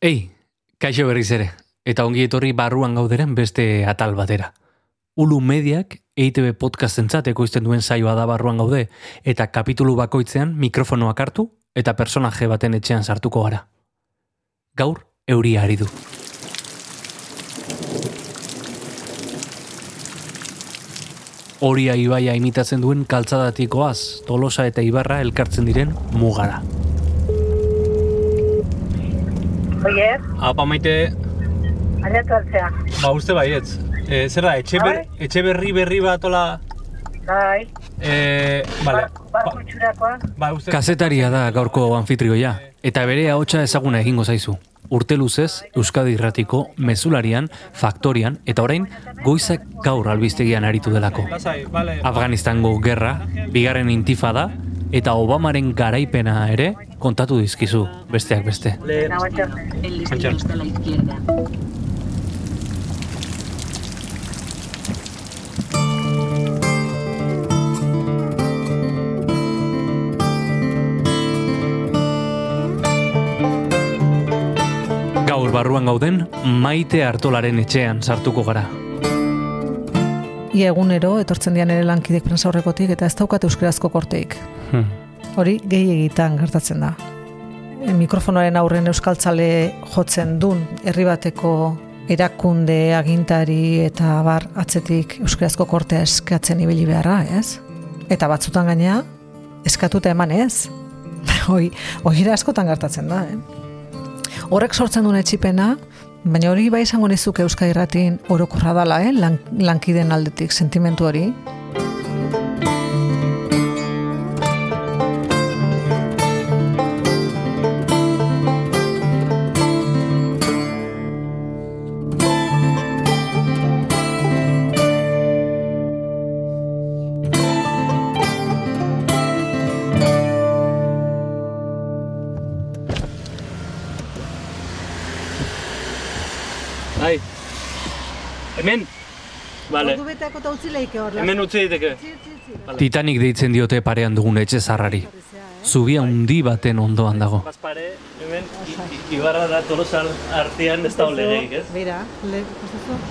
Ei, kaixo berriz ere, eta ongi etorri barruan gauderen beste atal batera. Ulu Mediak EITB podcastentzat ekoizten duen saioa da barruan gaude, eta kapitulu bakoitzean mikrofonoak hartu eta personaje baten etxean sartuko gara. Gaur, euria ari du. Horia ibaia imitatzen duen kaltzadatikoaz, tolosa eta ibarra elkartzen diren mugara. Oier, Apa maite, aliatu altzea. ba uste baietz. E, zer da, etxe, ber, Bai. etxe berri berri bat ola... Bai, E, vale. barku, barku itxurakoa. Ba, uste... Kazetaria da gaurko anfitrioia, eta bere ahotsa ezaguna egingo zaizu. Urte luzez, Euskadi Irratiko, Mezularian, Faktorian, eta orain, goizak gaur albiztegian aritu delako. Afganistango gerra, bigarren intifada, eta Obamaren garaipena ere kontatu dizkizu, besteak beste. Gaur barruan gauden, maite hartolaren etxean sartuko gara. Ia egunero etortzen dian ere lankidek prensa horrekotik eta ez daukat euskarazko korteik. Hmm. Hori gehi egitan gertatzen da. E, Mikrofonoaren aurren euskaltzale jotzen dun herri bateko erakunde, agintari eta bar atzetik euskarazko kortea eskatzen ibili beharra, ez? Eta batzutan gainea eskatuta eman ez. Hoi, hori askotan gertatzen da, eh? Horrek sortzen duen etxipena, baina hori bai izango nizuke Euskadi Irratin orokorra dala, eh? Lan, lankiden aldetik sentimentu hori. Eta utzi lehike hor. Hemen utzi diteke. Titanic deitzen diote parean dugun etxe zarrari. Zubia undi baten ondoan dago. Bazpare, hemen Ibarra da Tolosa artean ez da olegeik, ez? Bira, le,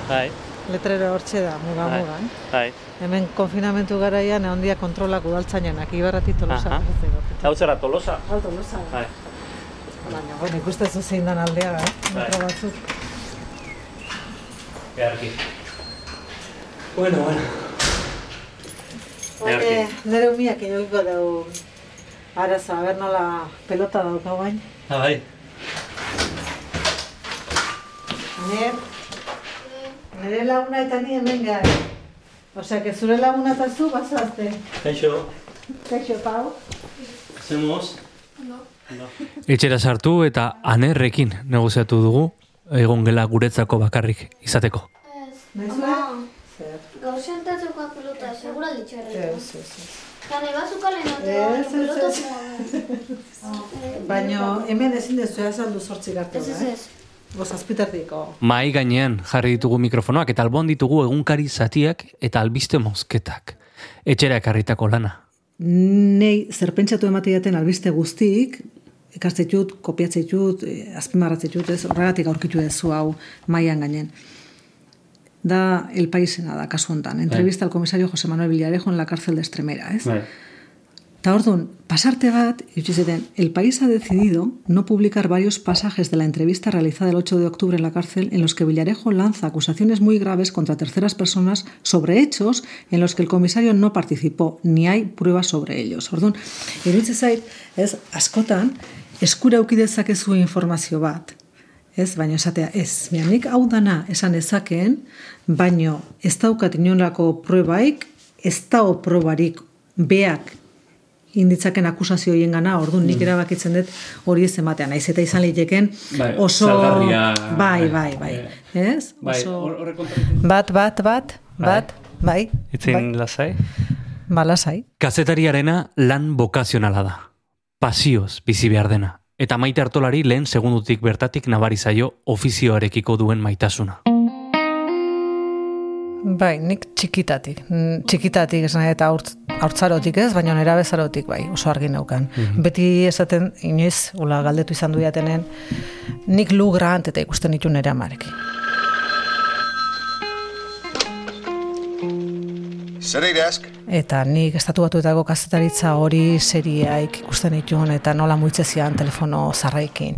Bai, letrero hortxe da, muga Bai. mugan. bai. Hemen konfinamentu garaian ondia kontrolak udaltzainenak, ibarrati tolosa. Hau zera Tolosa? Hau tolosa. Bai. Baina, bueno, ikusten zein dan aldea, eh? Bai. Metro batzuk. Beharki. Bueno, bueno. Oye, nire umiak inokiko dugu arazo, a ber nola pelota dauka bain. Ah, bai. Nire, nire laguna eta ni hemen gara. Osea, que zure laguna eta zu bazazte. Kaixo, Kaixo, Pau. hacemos? Etxera sartu eta anerrekin negoziatu dugu, egon gela guretzako bakarrik izateko. Naizue? Gaur sentatzeko pelota, segura ditxarra. Ez, ez, ez. Ez, ez, pelota ez. Baina hemen ezin dezu azaldu sortzik arte Ez, ez, eh? ez. Boz azpiterdiko. Mai gainean jarri ditugu mikrofonoak eta albon ditugu egunkari zatiak eta albiste mozketak. Etxera ekarritako lana. Nei zer pentsatu emateaten albiste guztik, ikastetut, kopiatzetut, eh, azpimarratzetut, ez horregatik aurkitu dezu hau mailan gainen. Da El Paisena da kasu hontan. Entrevista al comisario José Manuel Villarejo en la cárcel de Estremera, ez? Bai. Eta orduan, pasarte bat, zeten, el país ha decidido no publicar varios pasajes de la entrevista realizada el 8 de octubre en la cárcel en los que Villarejo lanza acusaciones muy graves contra terceras personas sobre hechos en los que el comisario no participó, ni hay pruebas sobre ellos. Orduan, iritsi zait, ez, askotan, eskura auki dezakezu informazio bat, Ez, baina esatea, ez, baina nik hau dana esan ezakeen, baino ez daukat inolako probaik, ez dao probarik beak inditzaken akusazio hien gana, orduan nik erabakitzen dut hori ez ematean, naiz eta izan liteken Bai, oso... salgarria, bai, bai, bai, bai, eh, ez? Bai, Oso... horrek Bat, bat, bat, bat, bai, Itzin lasai? ba, lasai. Kazetariarena lan bokazionala da. Pasioz bizi behar dena. Eta maite hartolari lehen segundutik bertatik nabari zaio ofizioarekiko duen maitasuna. Bai, nik txikitatik. Mm, Txikitatik esan eta haurtz- haurtzarotik ez, baina nera bezarotik bai, oso argi neukan. Beti esaten, inoiz, ula galdetu izan du jatenen, nik lu grant eta ikusten ditu nere amarekin. City desk. Eta nik estatu batuetako kazetaritza hori seriaik ikusten ditun eta nola muitzezian telefono zarraikin.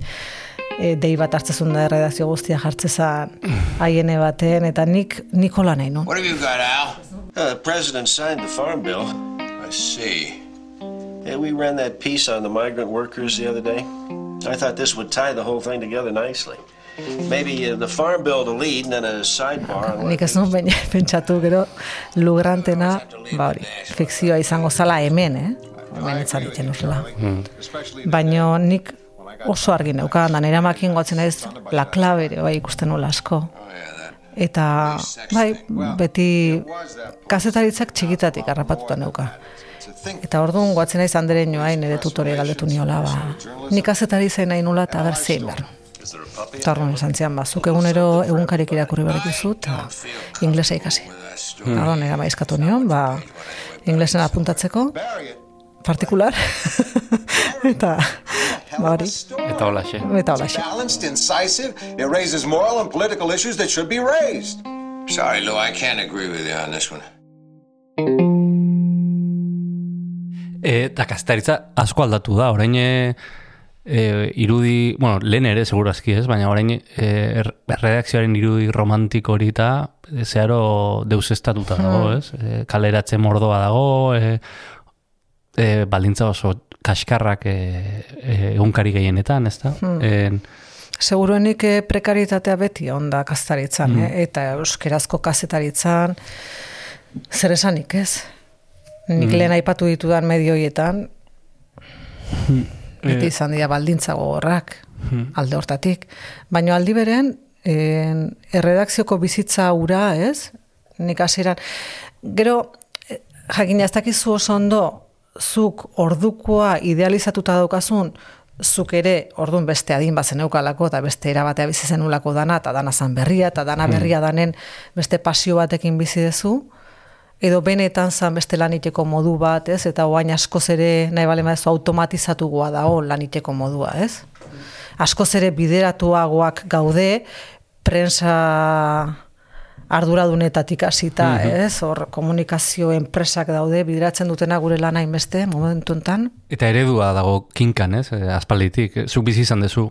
E, dei bat hartzezun da redakzio guztia jartzezan haiene baten, eta nik Nikola nahi nun. What have you got, Al? Uh, the president signed the farm bill. I see. Yeah, we ran that piece on the migrant workers the other day. I thought this would tie the whole thing together nicely. Maybe uh, the farm bill to lead and then a sidebar Nik ez nuen pentsatu gero lugrantena, ba hori, fikzioa izango zala hemen, eh? Hemen etzan ditzen urrela. Baina nik oso argi neukan, da nire makin gotzen ez la clave ere, bai ikusten nola asko. Eta, bai, beti kazetaritzak txikitatik harrapatuta neuka. Eta orduan goatzen naiz anderen joa nire tutore galdetu niola, ba, nik kazetari zain nahi nula eta ber zein behar. Eta orduan esan zian, ba, zuk egunero egunkarik irakurri behar dituzu eta inglesa ikasi. Eta orduan era maizkatu nion, ba, inglesen apuntatzeko, partikular, eta, ba hori, Eta holaxe. eta holaxe. Balanced, incisive, it raises moral and political issues that should be raised. Sorry, Lou, I can't agree with you on this one. Eta kazetaritza asko aldatu da, orain e, irudi, bueno, lehen ere segurazki ez, baina orain e, er- erredakzioaren irudi romantiko hori eta e, zeharo deus estatuta dago, ez? E, kaleratze mordoa dago, e, e, baldintza oso kaskarrak e, egunkari gehienetan, ez da? En, Seguruenik eh, prekaritatea beti onda kaztaritzan, eh? eta euskerazko kazetaritzan, zer esanik ez? Nik lehen aipatu ditudan medioietan, beti izan dira baldintza gogorrak, alde hortatik. Baina aldi beren, en, erredakzioko bizitza ura, ez? Nik hasieran. Gero, eh, jakina ez dakizu oso ondo, zuk ordukoa idealizatuta daukazun, zuk ere ordun beste adin bat zeneukalako eta beste erabatea bizi zenulako dana eta dana zan berria eta dana berria danen beste pasio batekin bizi dezu edo benetan zan beste laniteko modu bat, ez? Eta oain askoz ere nahi bale maezu automatizatugoa dago laniteko modua, ez? Askoz ere bideratuagoak gaude prensa arduradunetatik hasita, ez? Hor komunikazio enpresak daude bideratzen dutena gure lana inbeste momentu hontan. eta eredua dago kinkan, ez? E, aspalditik, e, zuk bizi izan duzu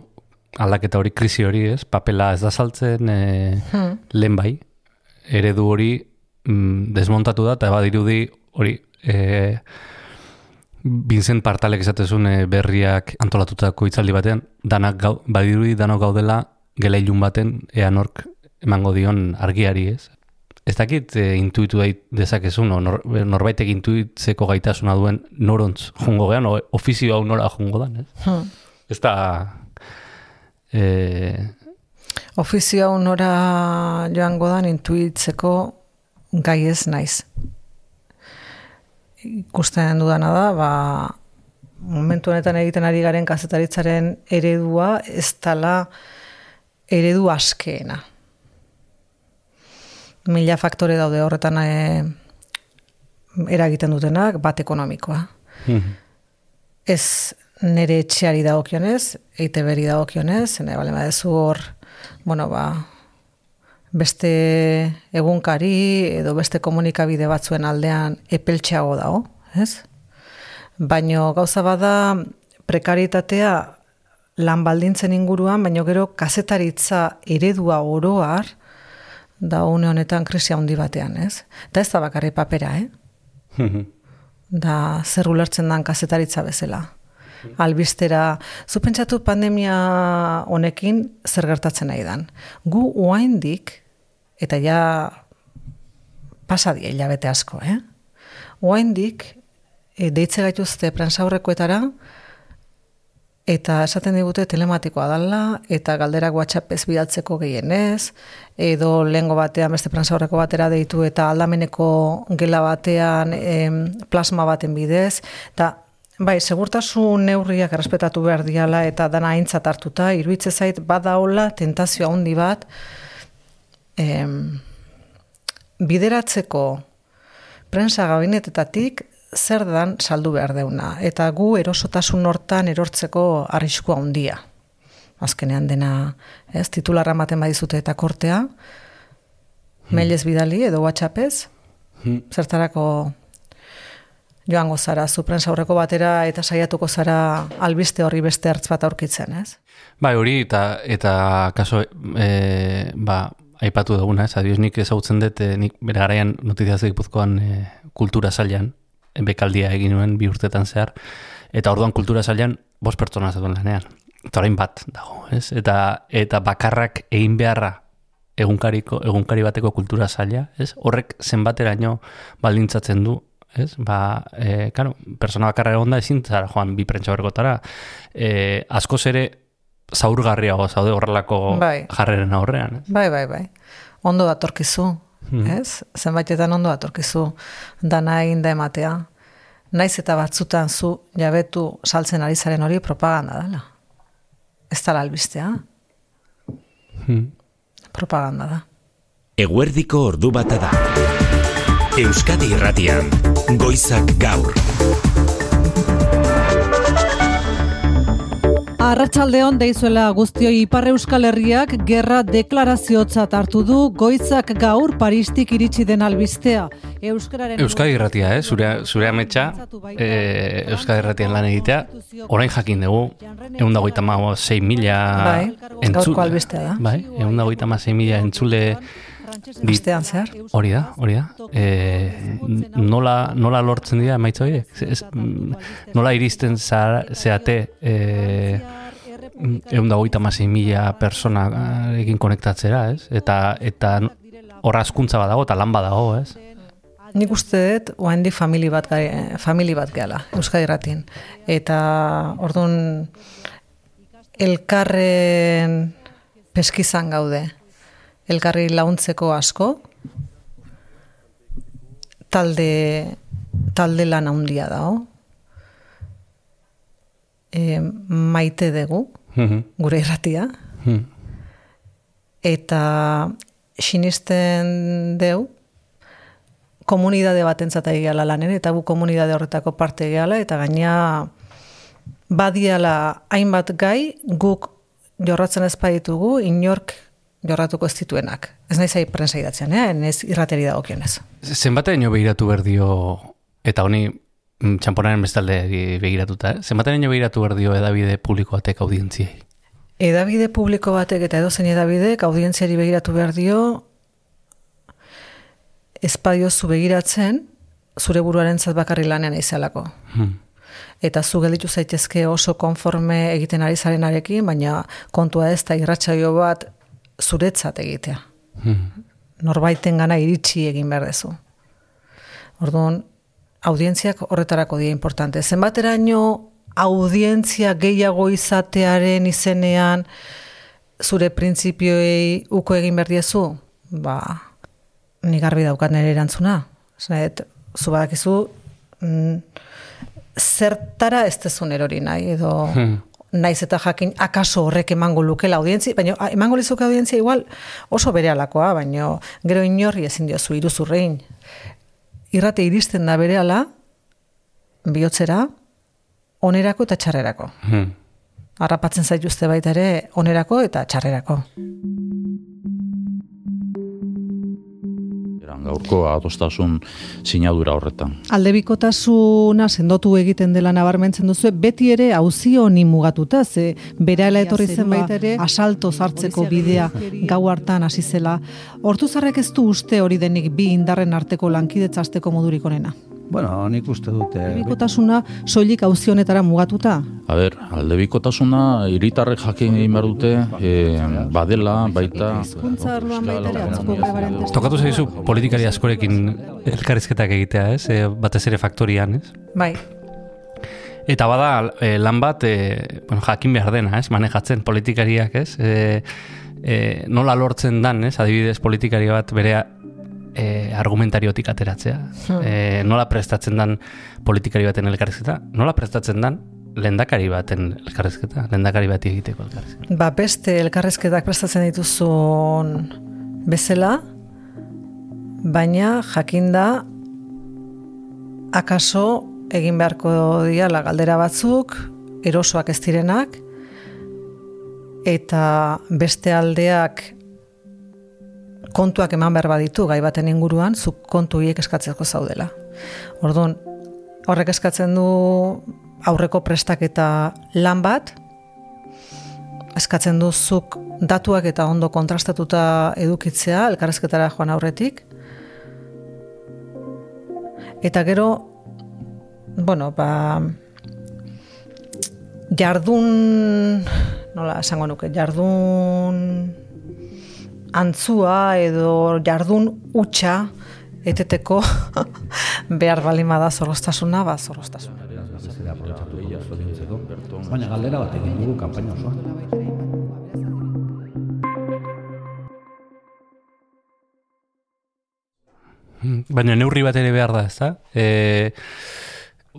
aldaketa hori, krisi hori, ez? Papela ez da saltzen, e, lehen bai, eredu hori mm, desmontatu da, eta badirudi hori, e, Vincent Partalek esatezun e, berriak antolatutako hitzaldi batean, danak gau, badirudi danok gaudela gela ilun baten ea nork emango dion argiari, ez? Ez dakit e, intuitu dait dezakezun, nor, norbaitek intuitzeko gaitasuna duen norontz jungo gean, o ofizio hau nora jungo dan, ez? Hmm. Ez da... E, Ofizio hau nora joango dan intuitzeko gai ez naiz. Ikusten dudana da, ba, momentu honetan egiten ari garen kazetaritzaren eredua ez dala eredu askeena. Mila faktore daude horretan e, eragiten dutenak, bat ekonomikoa. Ez nire etxeari dagokionez, eite beri dagokionez, nahi bale hor, bueno, ba, beste egunkari edo beste komunikabide batzuen aldean epeltxeago dago, ez? Baino gauza bada prekaritatea lan baldintzen inguruan, baino gero kazetaritza eredua oroar da une honetan krisia handi batean, ez? Eta ez da bakarri papera, eh? da zer ulertzen dan kazetaritza bezala. Albistera, zu pentsatu pandemia honekin zer gertatzen nahi dan. Gu oaindik, eta ja pasadia hilabete asko, eh? Oaindik, e, deitze gaituzte prensaurrekoetara, eta esaten digute telematikoa dala, eta galderak WhatsApp ez bidaltzeko gehienez, edo lehengo batean beste prensaurreko batera deitu eta aldameneko gela batean em, plasma baten bidez, eta bai, segurtasun neurriak errespetatu behar diala eta dana aintzat hartuta, iruitze zait badaola tentazio handi bat em, bideratzeko prensa gabinetetatik zer dan saldu behar deuna. Eta gu erosotasun hortan erortzeko arriskua handia. Azkenean dena, ez, titularra ematen badizute eta kortea, mailez bidali edo whatsappez, zertarako joango zara, zu aurreko batera eta saiatuko zara albiste horri beste hartz bat aurkitzen, ez? Bai, hori eta eta kaso e, ba, aipatu duguna, ez, adios nik ezagutzen dut, e, nik bere garaian notiziaz gipuzkoan e, kultura zailan, e, bekaldia egin nuen bi urtetan zehar, eta orduan kultura zailan bost pertsona zetuen lanean. Eta orain bat dago, ez? Eta, eta bakarrak egin beharra egunkariko, egunkari bateko kultura zaila, ez? Horrek zenbateraino baldintzatzen du, ez? Ba, e, claro, persona bakarra egon da ezin zara joan bi prentsa bergotara. E, askoz ere zaurgarriago zaude horrelako Bai. jarreren aurrean. Ez? Bai, bai, bai. Ondo datorkizu, ez? Zenbaitetan ondo datorkizu dana egin da ematea. Naiz eta batzutan zu jabetu saltzen ari zaren hori propaganda dela. Ez da albistea. Propaganda da. Eguerdiko ordu bata da. Euskadi Irratian, Goizak Gaur. Arratsaldeon deizuela guztioi Ipar Euskal Herriak gerra deklaraziotzat hartu du goizak gaur Paristik iritsi den albistea. Euskararen Euskadi irratia, eh? zure, zure ametsa eh, Euskadi irratian lan egitea, orain jakin dugu, egun dagoita ma 6 mila Bai, gaurko albistea da. Bai, egun dagoita ma 6 mila entzule dit, Bestean zehar. Hori da, hori da. E, nola, nola lortzen dira emaitza horiek? Ez, nola iristen zara, zeate e, egun da goita mila persona egin konektatzera, ez? Eta, eta horra askuntza badago eta lan badago, ez? Nik uste dut, oaindik famili bat, gai- famili bat gehala, Euskadi Ratin. Eta, orduan, elkarren peskizan gaude. Elkarri launtzeko asko, talde, talde lan handia dago. E, maite dugu, Mhm. gure irratia, Hmm. eta sinisten deu komunidade batentzat egiala lanen, eta gu komunidade horretako parte egiala, eta gaina badiala hainbat gai guk jorratzen ez baditugu, inork jorratuko ez dituenak. Ez nahi zai prensa idatzean, eh? ez irrateri dagokionez. Zenbateño begiratu berdio, eta honi txamponaren bestalde begiratuta, zenbateño begiratu berdio edabide publiko batek audientziei? Edabide publiko batek eta edozein edabidek audientziari begiratu behar dio espadiozu begiratzen zure buruaren zat bakarri lanean aizelako. Hmm. Eta zu gelditu zaitezke oso konforme egiten ari zarenarekin, baina kontua ez da irratsaio bat zuretzat egitea. Hmm. Norbaiten gana iritsi egin behar dezu. Orduan, audientziak horretarako dira importante. Zenbateraino audientzia gehiago izatearen izenean zure printzipioei uko egin behar diezu? Ba, ni garbi daukat nire erantzuna. Zanet, zu badakizu, mm, zertara ez dezun erori nahi, edo Hmm. naiz eta jakin akaso horrek emango lukela audientzi, baina emango lizuke audientzia igual oso berealakoa, baina gero inorri ezin diozu iruzurrein. Irrate iristen da berehala, bihotzera, onerako eta txarrerako. Hmm. Harrapatzen zaituzte baita ere onerako eta txarrerako. Gaurko adostasun sinadura horretan. Aldebikotasuna sendotu egiten dela nabarmentzen duzu, beti ere auzi honi mugatuta, ze berehala etorri zen baita ere asalto zartzeko bidea gau hartan hasi zela. Hortuzarrek ez du uste hori denik bi indarren arteko lankidetza hasteko modurik onena. Bueno, nik uste dute... Aldebikotasuna soilik auzi honetara mugatuta. A ber, aldebikotasuna hiritarrek jakin egin behar dute, e, badela, baita... Hizkuntza arloan baita ere atzoko testu. Tokatu zaizu politikari askorekin elkarrizketak egitea, ez? E, batez ere faktorian, ez? Bai, Eta bada e, lan bat e, bueno, jakin behar dena, ez? Manejatzen politikariak, ez? E, e, nola lortzen dan, ez? Adibidez politikari bat bere e, argumentariotik ateratzea. Hmm. E, nola prestatzen dan politikari baten elkarrizketa? Nola prestatzen dan lendakari baten elkarrizketa? Lendakari bati egiteko elkarrizketa. ba beste elkarrezketak prestatzen dituzun bezala, baina jakinda akaso egin beharko diala galdera batzuk, erosoak ez direnak, eta beste aldeak kontuak eman behar baditu gai baten inguruan, zuk kontu hiek eskatzeko zaudela. Orduan, horrek eskatzen du aurreko prestaketa lan bat, eskatzen du zuk datuak eta ondo kontrastatuta edukitzea elkarrezketara joan aurretik. Eta gero, bueno, ba, jardun, nola, esango nuke, jardun antzua edo jardun utxa eteteko behar balima da zorrostasuna, ba zorrostasuna. Baina galdera bat egin dugu kanpaina osoan. Baina neurri bat ere behar da, ez da? E,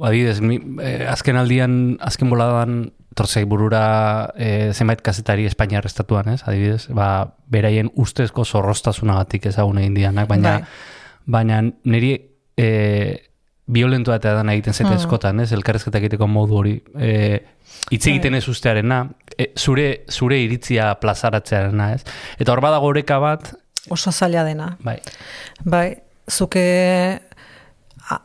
adibidez, mi, e, azken aldian, azken boladan, torzei burura e, zenbait kazetari Espainiar estatuan, ez? Adibidez, ba, beraien ustezko zorrostasunagatik ezagun egin dianak, baina, baina niri e, violentua eta edan egiten Hmm. eskotan, ez? Elkarrezketa egiteko modu hori. E, hitz egiten ez ustearena, e, zure, zure iritzia plazaratzearena, ez? Eta hor badago oreka bat, Oso zaila dena. bai, Bai, zuke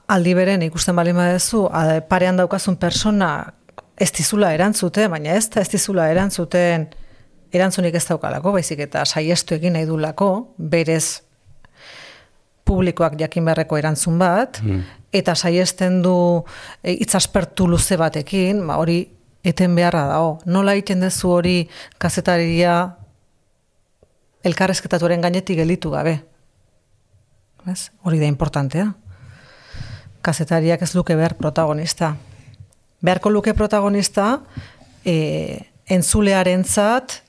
aldi beren ikusten bali badezu, a- parean daukazun persona ez dizula erantzute, baina ez da ez dizula erantzuten erantzunik ez daukalako, baizik eta saiestu egin nahi dulako, berez publikoak jakin beharreko erantzun bat, eta saiesten du e, hitzaspertu luze batekin, ba, hori eten beharra dago. Nola egiten dezu hori kazetaria elkarrezketatuaren gainetik gelditu gabe. Ez? Hori da importantea. Kazetariak ez luke behar protagonista. Beharko luke protagonista e, entzulearentzat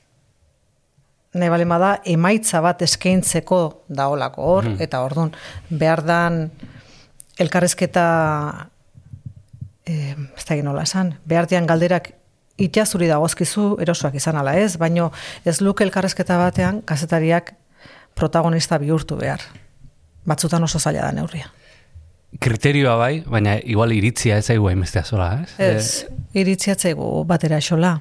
nahi bale da emaitza bat eskaintzeko daolako hor, Mhm. eta ordun behar dan elkarrezketa e, ez da nola esan, behar dian galderak itxazuri dagozkizu erosoak izan ala ez, baino ez luke elkarrezketa batean kazetariak protagonista bihurtu behar. Batzutan oso zaila da neurria. Kriterioa bai, baina igual iritzia ez zaigu hainbestea zola, ez? Ez, iritziatzegu batera xola.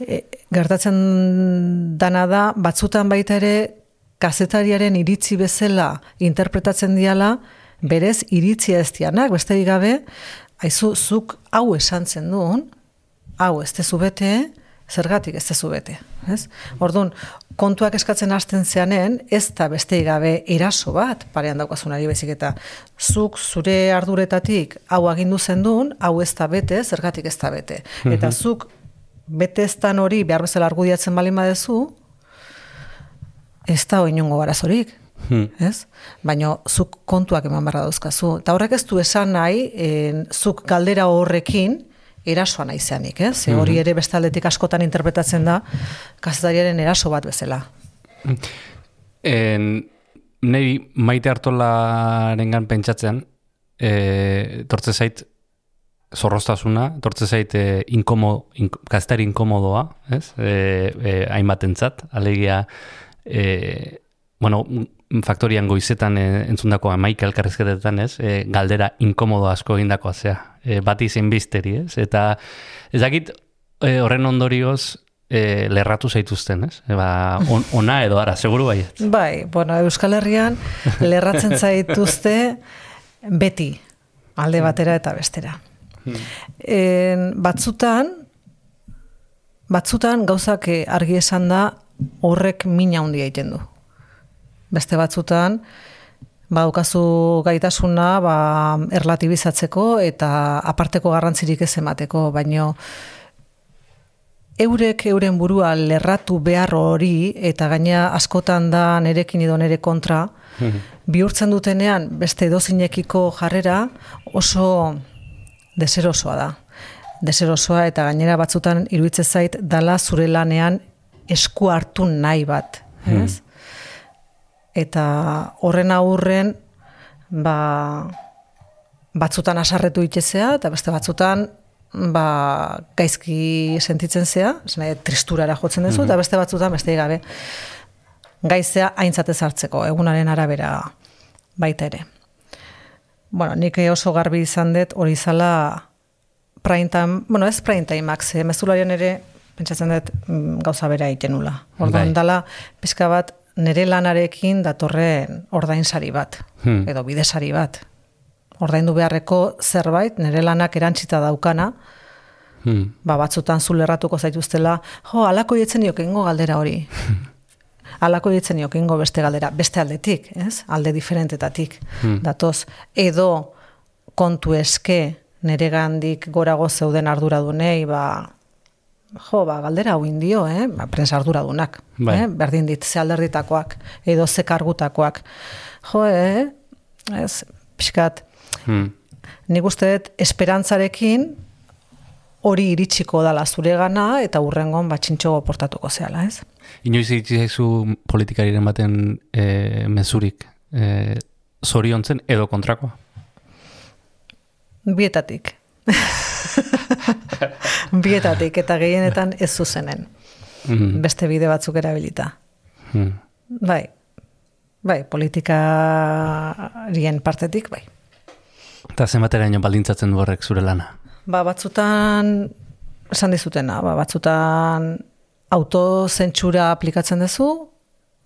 E, gertatzen dana da, batzutan baita ere, kazetariaren iritzi bezala interpretatzen diala, berez iritzia ez dianak, beste gabe, aizu, zuk hau esan zen duen, hau ez tezu bete, zergatik ez tezu bete. Ez? Orduan, kontuak eskatzen hasten zeanen, ez da beste gabe eraso bat, parean daukazunari bezik eta zuk zure arduretatik hau agindu zen duen, hau ez da bete, zergatik ez da bete. Eta Mhm. zuk bete ez dan hori behar bezala argudiatzen balin badezu, ez da oinongo arazorik. Hmm. Ez? Baina zuk kontuak eman barra dauzkazu. Eta horrek ez du esan nahi, en, zuk galdera horrekin, erasoa nahi zeanik, ez? Ze hori Mhm. ere beste aldetik askotan interpretatzen da, kazetariaren eraso bat bezala. En, niri maite hartolarengan pentsatzean, e, tortze zait zorrostasuna, tortze zait e, inkomo, in, kazetari inkomodoa, ez? E, e, hainbatentzat, alegia, e, bueno, faktorian goizetan e, entzundako amaika elkarrezketetan, ez? E, galdera inkomodo asko egindakoa zea. E, bati zein bizteri, ez? Eta ez dakit e, horren ondorioz e, lerratu zaituzten, ez? E, ba, on, ona edo ara, seguru bai. Bai, bueno, Euskal Herrian lerratzen zaituzte beti, alde batera eta bestera. En, batzutan, batzutan gauzak eh, argi esan da horrek mina handia egiten du. Beste batzutan, badaukazu gaitasuna ba, erlatibizatzeko eta aparteko garrantzirik ez emateko, baino eurek euren burua lerratu behar hori eta gaina askotan da nerekin edo nere kontra, bihurtzen dutenean beste edozinekiko jarrera oso deserosoa da. Deserosoa eta gainera batzutan iruditzen zait dala zure lanean esku hartu nahi bat. Ez? Eta horren aurren ba, batzutan asarretu itxezea eta beste batzutan ba, gaizki sentitzen zea, esna, tristurara jotzen duzu, Mhm. eta beste batzutan beste gabe. gaizea aintzate hartzeko egunaren arabera baita ere. Bueno, nik oso garbi izan dut hori zala prime time, bueno, ez prime timeak, ze mezularian ere pentsatzen dut mm, gauza bera itenula. Orduan Bai. dala, pizka bat, nire lanarekin datorren ordainsari bat, Hmm. edo bidesari bat. Ordaindu beharreko zerbait, nire lanak erantzita daukana, Hmm. ba, batzutan zulerratuko zaituztela, jo, alako jetzen ingo galdera hori. alako jetzen ingo beste galdera, beste aldetik, ez? Alde diferentetatik Hmm. datoz. Edo kontu eske nire gandik gorago zeuden arduradunei, ba, jo, ba, galdera hau indio, eh? Ba, prensa arduradunak, Bai. eh? Berdin dit, ze alderditakoak, edo ze kargutakoak. Jo, eh? Ez, pixkat, Hmm. nik uste dut esperantzarekin hori iritsiko dala zuregana eta urrengon batxintxo portatuko zehala, ez? Inoiz iritsi zaizu politikariren baten e, mezurik e, zoriontzen edo kontrakoa? Bietatik. Bietatik eta gehienetan ez zuzenen. Mhm. Beste bide batzuk erabilita. Hmm. Bai. Bai, politikarien partetik, bai. Eta zenbateraino baldintzatzen du horrek zure lana? Ba, batzutan, esan dizutena, ba, batzutan autozentsura aplikatzen duzu,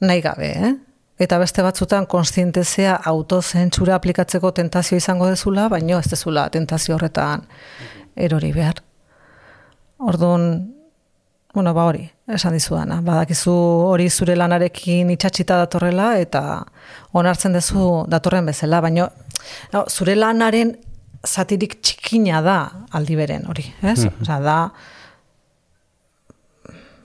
nahi gabe, eh? Eta beste batzutan konstientezea autozentsura aplikatzeko tentazio izango dezula, baino ez dezula tentazio horretan erori behar. Orduan, bueno, ba hori, esan dizudana. Badakizu hori zure lanarekin itxatxita datorrela eta onartzen duzu datorren bezala, baino no, zure lanaren zatirik txikina da aldi beren hori, ez? Mhm. Osea, da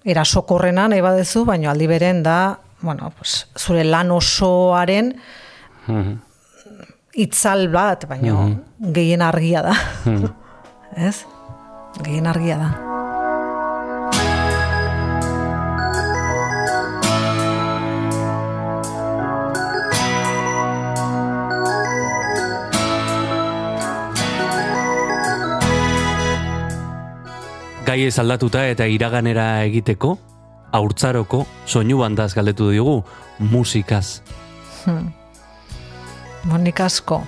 erasokorrena nahi badezu, baino aldi beren da, bueno, pues, zure lan osoaren Mhm. itzal bat, baino Mhm. gehien argia da, Mhm. ez? Gehien argia da. Gai ez aldatuta eta iraganera egiteko, haurtzaroko soinu bandaz galdetu diogu, musikaz. Hmm. Bonik asko.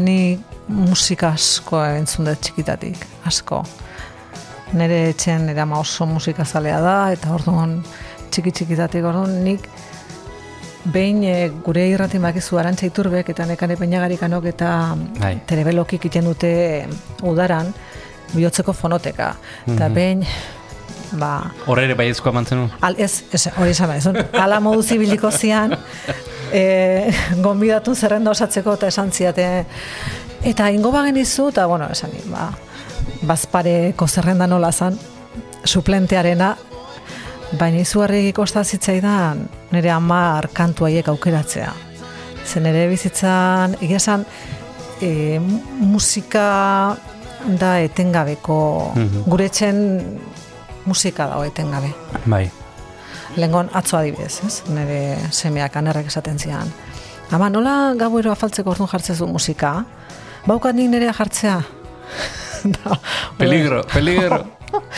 Ni musika asko entzun dut txikitatik, asko. Nere etxen nire ama oso musikazalea da, eta orduan txiki txikitatik orduan nik behin e, gure irratin bakizu arantxa iturbek eta nekane peñagarikanok eta Bai. terebelokik iten dute udaran bihotzeko fonoteka. Eta Mhm. behin, ba, Horre ere baiezkoa mantzen Al, ez, ez, hori esan behar, ezun, ala modu zibiliko zian, e, gonbidatu zerrenda osatzeko eta esan ziate, eta ingo bagen izu, eta bueno, esan, ba, bazpareko zerrenda nola zan, suplentearena, baina izugarri kosta zitzaidan nire amar kantu haiek aukeratzea. Zen nire bizitzan, egia esan, e, musika da etengabeko, Mhm. gure etxen musika dago etengabe. Bai. Lengon atzo adibidez, ez? Nire semeak anerrek esaten zian. Ama, nola gauero afaltzeko orduan jartzezu musika? Baukat nik nirea jartzea? da, Peligro, peligro.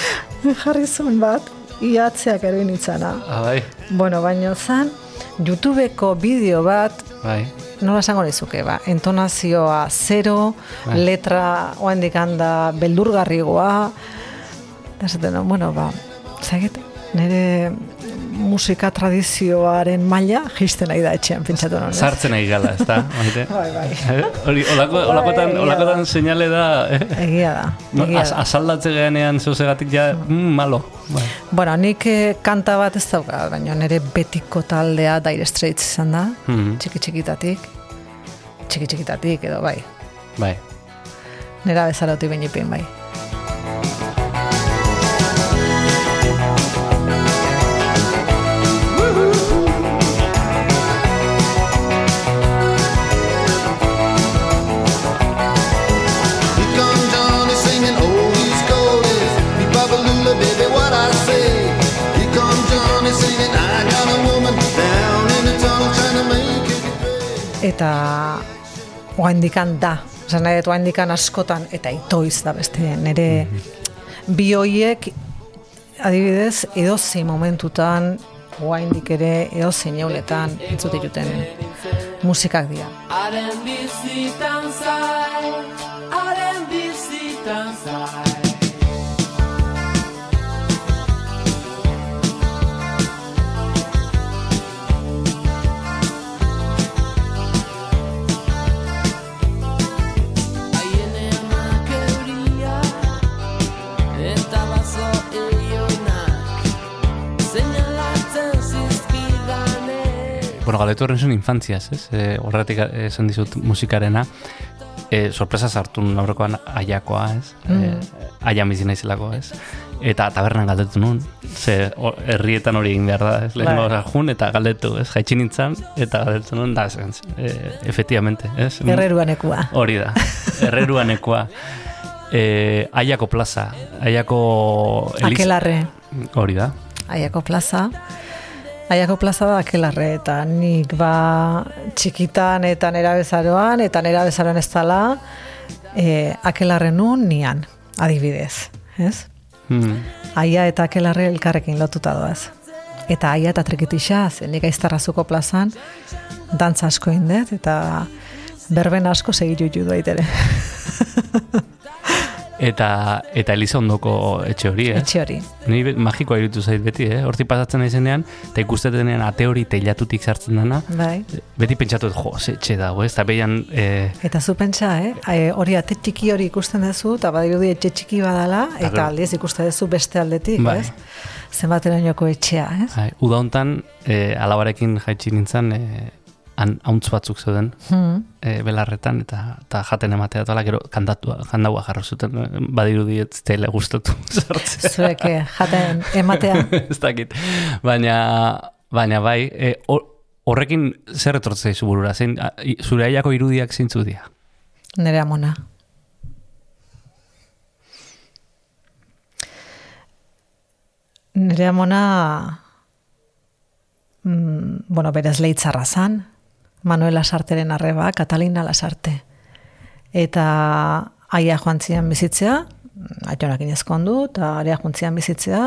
jarri zuen bat, iatzeak eroin itzana. Ah, bai. Bueno, baino zan, YouTubeko bideo bat, Bai. nola esango nizuke, ba, entonazioa zero, Bai. letra oandik handa beldurgarrigoa, eta esaten, no, bueno, ba, zaget, nire musika tradizioaren maila jisten nahi da etxean, pentsatu non. Sartzen nahi gala, ez da? Maite? Bai, bai. Hori, olako, Bai, olakotan, egia olakotan seinale da, eh? Egia da, No, egia az, da. asaldatze geanean zeuzegatik ja, mm, malo. Bai. Bueno, nik eh, kanta bat ez dauka, baina nire betiko taldea Dire Straits izan da, Mhm. txiki txikitatik, txiki txikitatik edo bai, Bai. nera bezaroti bainipin bai. Eta oaindikan da, esan nahi dut oaindikan askotan, eta itoiz da beste, nire bi hoiek adibidez, edozi momentutan oaindik ere eo zineunetan entzute juten musikak dira. Haren bizitan zai, haren bizitan zai. Bueno, galdetu horren zuen infantziaz, ez? E, horretik esan dizut musikarena. E, sorpresa sartu aurrekoan aiakoa, ez? Mm. E, aia bizi naizelako, ez? Eta tabernan galdetu nun, ze o, herrietan hori egin behar da, ez? Lehen Bai. gaur jun eta galdetu, ez? Jaitsi nintzen, eta galdetu nun, da, ez, e, efectivamente, ez? Herreruanekua. Hori da, herreruanekoa. E, aiako plaza, aiako... eliz- Akelarre. Hori da. Aiako plaza. Aiako plaza da akelarre eta nik ba txikitan eta nera bezaroan eta nera bezaroan ez dala e, akelarre nun nian, adibidez, ez? Hmm. Aia eta akelarre elkarrekin lotuta doaz. Eta aia eta trikitixa, ze nik aiztarrazuko plazan dantza asko indet eta berben asko segitu judu ere. Eta, eta Eliza ondoko etxe hori, eh? Etxe hori. Ni magikoa irutu zait beti, eh? Hortik pasatzen naizenean, eta ikustetenean ate hori teilatutik sartzen dena, Bai. beti pentsatu jo, ze etxe dago, ez? Eta behian, eh, Eta zu pentsa, eh? E, hori ate txiki hori ikusten duzu, eta badirudi etxe txiki badala, Eta aldiz ikusten duzu beste aldetik, Bai. ez? Zenbaterainoko etxea, ez? ai, uda hontan, eh, alabarekin jaitsi nintzen, eh, han, hauntz batzuk zeuden, Hmm. eh, belarretan, eta, eta jaten ematea, eta gero kantatua, jandaua jarro zuten, badirudi ez zela gustatu sartzea. Zuek eh, jaten ematea. ez dakit. Baina, baina bai, e, hor- horrekin zer etortzea izu burura? Zein, zure aiako irudiak zeintzu dira? Nere amona. Nere amona, mm, bueno, berez leitzarra zan, Manuel Lasarteren arreba, Catalina Lasarte. Eta aia joan zian bizitzea, aitonak inezkondu, eta aria joan zian bizitzea,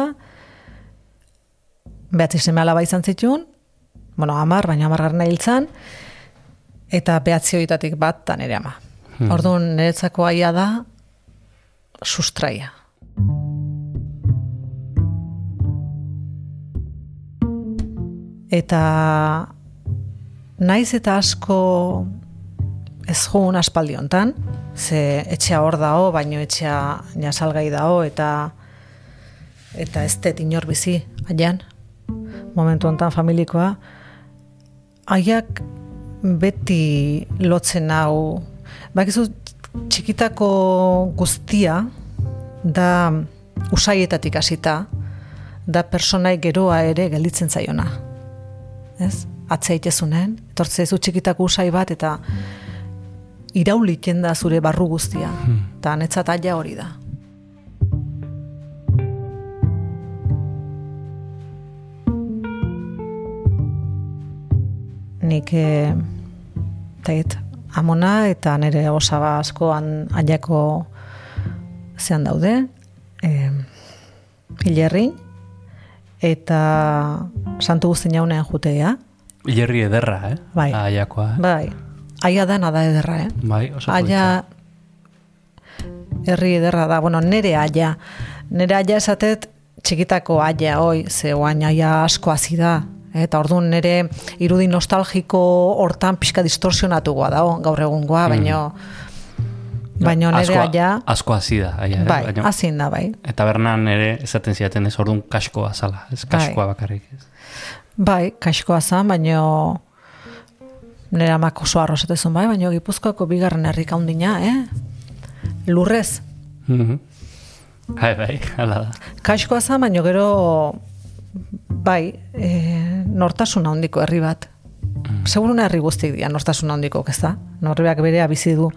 behatzi seme alaba izan zitun, bueno, amar, baina amar garna hiltzan, eta behatzi horietatik bat da nere ama. Hmm. Orduan, niretzako aia da, sustraia. Eta naiz eta asko ez jugun aspaldi hontan, ze etxea hor dao, baino etxea nasalgai dao, eta eta ez dut inor bizi, aian, momentu hontan familikoa, aiak beti lotzen hau, bakizu txikitako guztia da usaietatik hasita, da personai geroa ere gelditzen zaiona. Ez? Atzea itezunen, etortze zu txikitako usai bat eta irauliken da zure barru guztia. Eta netzat aia hori da. Nik eh, teit, amona eta nire osaba askoan aiako zean daude, eh, hilerri, eta santu guzti jaunean jutea, Ilerri ederra, eh? Bai. Aiakoa, eh? bai, aia da nada ederra, eh? Bai, oso Aia herri ederra da, bueno, nere aia. Nere aia esatet txikitako aia, oi, ze oain aia asko hazi da. eh, Eta orduan nere irudi nostalgiko hortan pixka distorsionatugoa da, gaur egungoa, baino, baino nere Asko- aia, Asko hasi da, aia, eh? bai, Baina- hazin da, bai. Eta bernan ere esaten ziaten ez orduan kaskoa zala, ez kaskoa Bai. bakarrik. Ez. Bai, kaixkoa zan, baino nire amak oso arrozatezun bai, baino Gipuzkoako bigarren herrik handina, eh? Lurrez. Mhm. Bai, bai, hala da. Kaixkoa zan, baino gero bai, e, nortasun handiko herri bat. Seguruna herri guztik dira nortasun handiko, ez da? Norbeak berea bizi du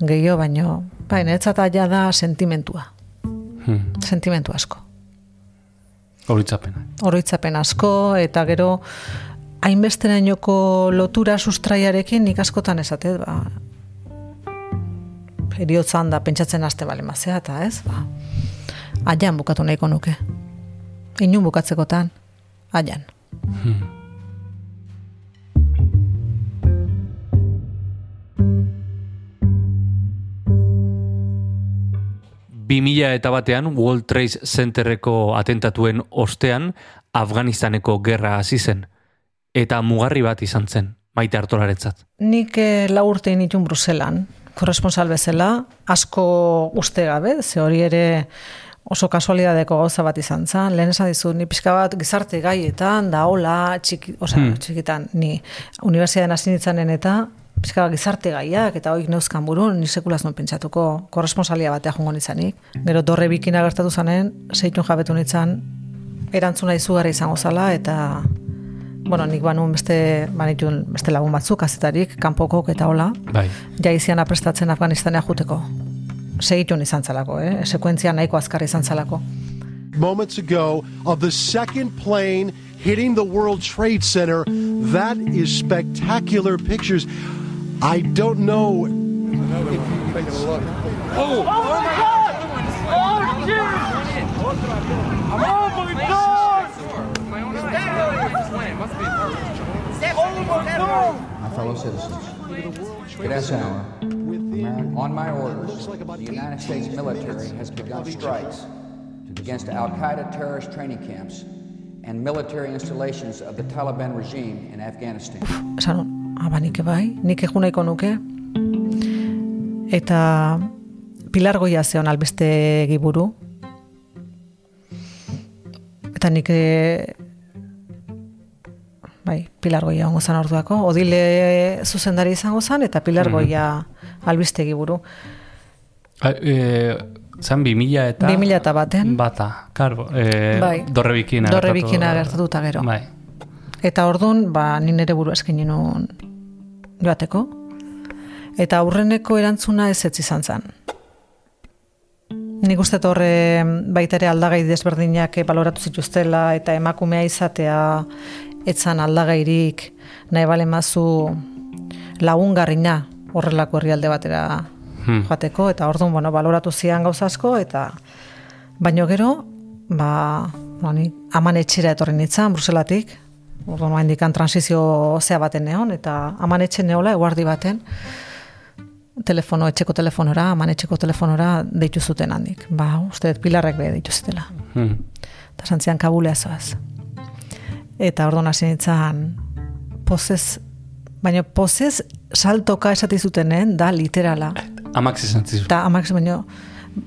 gehiago, baino, bai, niretzat aia da sentimentua. Hmm. Sentimentu asko. Oroitzapena. Horitzapen asko, eta gero hainbesterainoko lotura sustraiarekin nik askotan esate, ba, eriotzan da pentsatzen aste bale mazea, eta ez, ba, aian bukatu nahiko nuke. Inun bukatzekotan, aian. Hmm. 2000 eta batean World Trade Centerreko atentatuen ostean Afganistaneko gerra hasi zen eta mugarri bat izan zen maite hartolaretzat. Nik eh, lau urte nitun Bruselan, korresponsal bezala, asko uste gabe, ze hori ere oso kasualidadeko gauza bat izan zen, lehen esan dizu, ni pixka bat gizarte gaietan, da hola, txiki, osa, hmm. txikitan, ni universiadean hasi nintzenen eta pixka gizarte gaiak, eta hoik neuzkan burun, ni sekulaz non pentsatuko, korresponsalia batea jongo nitzanik. Gero dorre bikina gertatu zanen, seitun jabetu nitzan, erantzuna izugarri izango zala, eta bueno, nik banun beste, banitun beste lagun batzuk, azetarik, kanpokok eta hola, Bai. ja izian aprestatzen Afganistanea juteko. Segitun izan zalako, eh? Sekuentzia nahiko azkar izan zalako. moments ago of the second plane hitting the World Trade Center. That is spectacular pictures. I don't know. if you can see- Oh, my God! Oh, Jesus! Oh, my God! My fellow citizens, Cadet hour, on my orders, the United States military has begun strikes against Al Qaeda terrorist training camps and military installations of the Taliban regime in Afghanistan. Aba nik bai, nik egun nahiko nuke, eta Pilar Goia zeon albeste giburu, eta nik e, bai, Pilar Goia ongo zan orduako, odile zuzendari izango zan, eta Pilar Mhm. Goia albiste giburu. A, e, zan bi eta... Bi mila eta baten. Bata, karbo. E, Bai. Dorre bikina. Dorre gertatuta gero. Bai. Eta ordun ba, ni nere buru eskin nun joateko. Eta aurreneko erantzuna ez ez izan zen. Nik uste horre baita ere aldagai desberdinak baloratu zituztela eta emakumea izatea etzan aldagairik nahi bale mazu lagungarrina horrelako herrialde batera Hmm. joateko eta orduan bueno, baloratu zian gauza asko eta baino gero ba, ba ni aman etxera etorri nintzen Bruselatik orduan ba, indikan transizio zea baten neon eta aman etxe neola eguardi baten telefono etxeko telefonora, aman etxeko telefonora deitu zuten handik. Ba, uste dut pilarrek be deitu zutela. Hmm. Eta santzian kabulea zoaz. Eta orduan hasi nintzen pozez, baina pozez saltoka esati zutenen da literala. Amak izan zizu. Eta amak baino,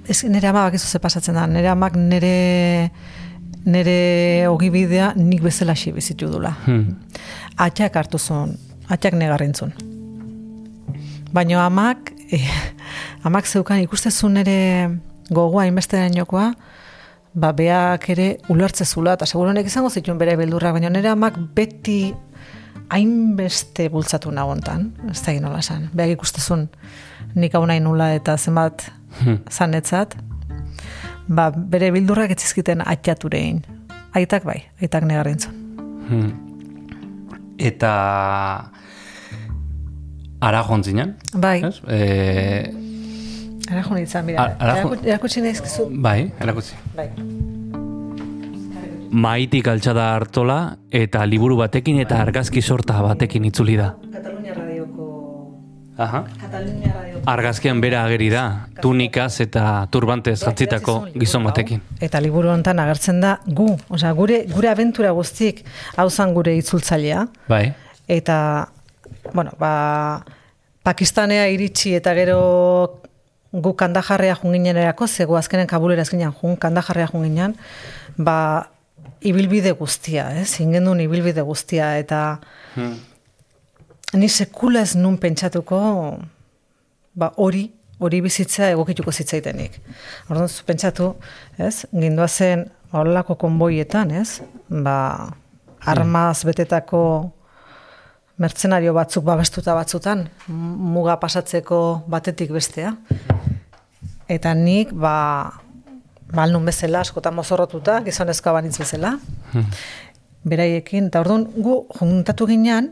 ez, nire ama bakizu ze pasatzen da, nire amak nire nire ogibidea nik bezala bizitu dula. Hmm. Atxak hartu zuen, atxak negarrintzun. Baina amak, eh, amak zeukan ikustezun ere gogoa inbesterainokoa, ba beak ere ulertze zula, eta seguronek izango zituen bere beldurrak, baina nire amak beti hainbeste bultzatu nagontan, ez da nola esan. Beak ikustezun nik hau nahi nula eta zenbat Hmm. zanetzat, ba bere bildurrak etzizkiten atxaturein. Aitak bai, aitak negarrintzun. Hmm. Eta ara joan zinen? Bai. Ez? E, Ara jo nintzen, mira. Ara- ara Erakutsi nahizkizu. bai, erakutsi. Bai. Maitik altxada hartola eta liburu batekin eta argazki sorta batekin itzuli da. Aha. Katalunia radioko... Argazkian bera ageri da, tunikaz eta turbantez jantzitako gizon batekin. Eta liburu hontan agertzen da gu, osea, gure gure abentura guztik hau zan gure itzultzailea Bai. eta bueno, ba Pakistanea iritsi eta gero gu kandajarrea junginenerako, zego azkenen kabulera azkenean jun, kandajarrea junginean, ba ibilbide guztia, ez? Ingendun ibilbide guztia eta ni sekula ez nun pentsatuko ba hori hori bizitza egokituko zitzaitenik. Orduan zu pentsatu, ez? Gindua zen horrelako konboietan, ez? Ba armaz betetako mertzenario batzuk babestuta batzutan, muga pasatzeko batetik bestea. Eta nik, ba, balnun bezala, askotan mozorrotuta, gizonezkoa banitz bezala, beraiekin, eta orduan gu juntatu ginean,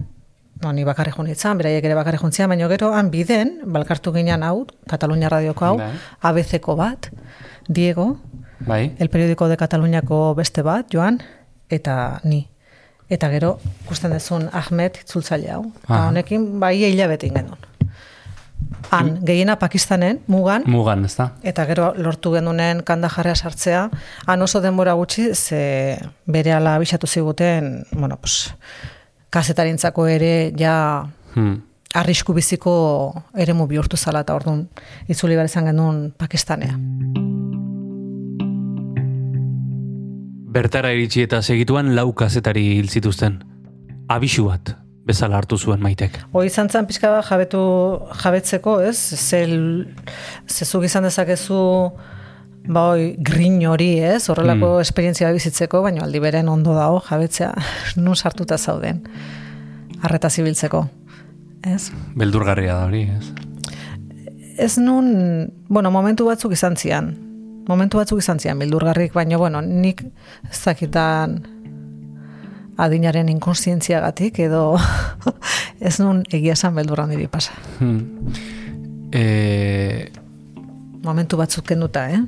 no, ni bakarri junitzen, beraiek ere bakarri juntzian, baina gero han biden, balkartu ginean hau, Katalunia radioko hau, Bai. ABC-ko bat, Diego, Bai. El periódico de Kataluniako beste bat, joan, eta ni. Eta gero, ikusten dezun Ahmed itzultzaile hau. Aha. honekin, bai hilabete ingen genuen. Han, gehiena Pakistanen, mugan, Mugan, ez da? eta gero lortu genunen kandajarrea sartzea, han oso denbora gutxi, ze bere ala abisatu ziguten, bueno, pues, kazetarintzako ere ja Hmm. arrisku biziko eremu bihurtu zala eta orduan itzuli behar izan genuen Pakistanea. Bertara iritsi eta segituan lau kazetari hil zituzten. Abisu bat, bezala hartu zuen maitek. Hoi izan zen pixka bat jabetu jabetzeko, ez? Zel, zezuk izan dezakezu ba hoi, grin hori, ez? Horrelako Mm. esperientzia bizitzeko, baina aldi beren ondo dago jabetzea nun sartuta zauden. Arreta zibiltzeko. Ez? Beldurgarria da hori, ez? Ez nun, bueno, momentu batzuk izan zian. Momentu batzuk izan zian, bildurgarrik, baina, bueno, nik ez dakitan adinaren inkonstientziagatik edo ez nun egia esan beldurra niri pasa. Hmm. E, Momentu batzuk kenduta, eh?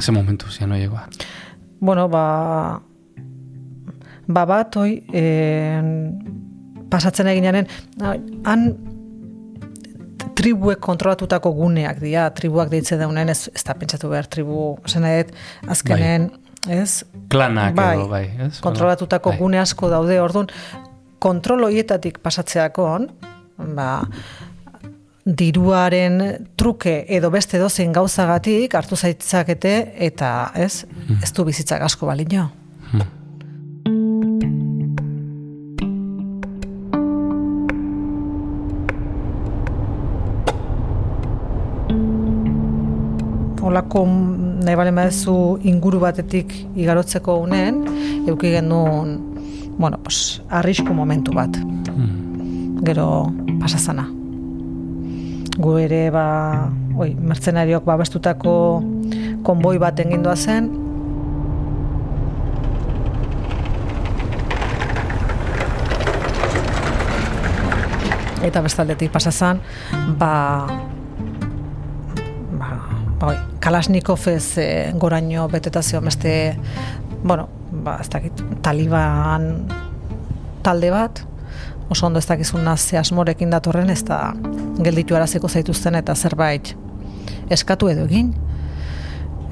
Ze momentu zian oiegoa. Bueno, ba, ba bat, oi, eh, pasatzen eginaren, han tribuek kontrolatutako guneak dira, tribuak deitzen daunen, ez, ez da pentsatu behar tribu, zen edet, azkenen, ez? Klanak Bai, edo, bai, ez? kontrolatutako Bai. gune asko daude, orduan, kontrol hoietatik pasatzeakon, ba, diruaren truke edo beste dozein gauzagatik hartu zaitzakete eta ez, ez du bizitzak asko balino. Olako nahi bale maezu inguru batetik igarotzeko unen, euki genuen, bueno, pues, arrisku momentu bat. Gero pasazana. Gu ere, ba, oi, mertzenariok babestutako konboi bat engindua zen, eta bestaldetik pasazan, ba, ba, ba, oi, Kalashnikov ez e, goraino betetazio beste, bueno, ba, ez dakit, taliban talde bat, oso ondo ez dakizuna ze asmorekin datorren, ez da gelditu araziko zaituzten eta zerbait eskatu edo egin.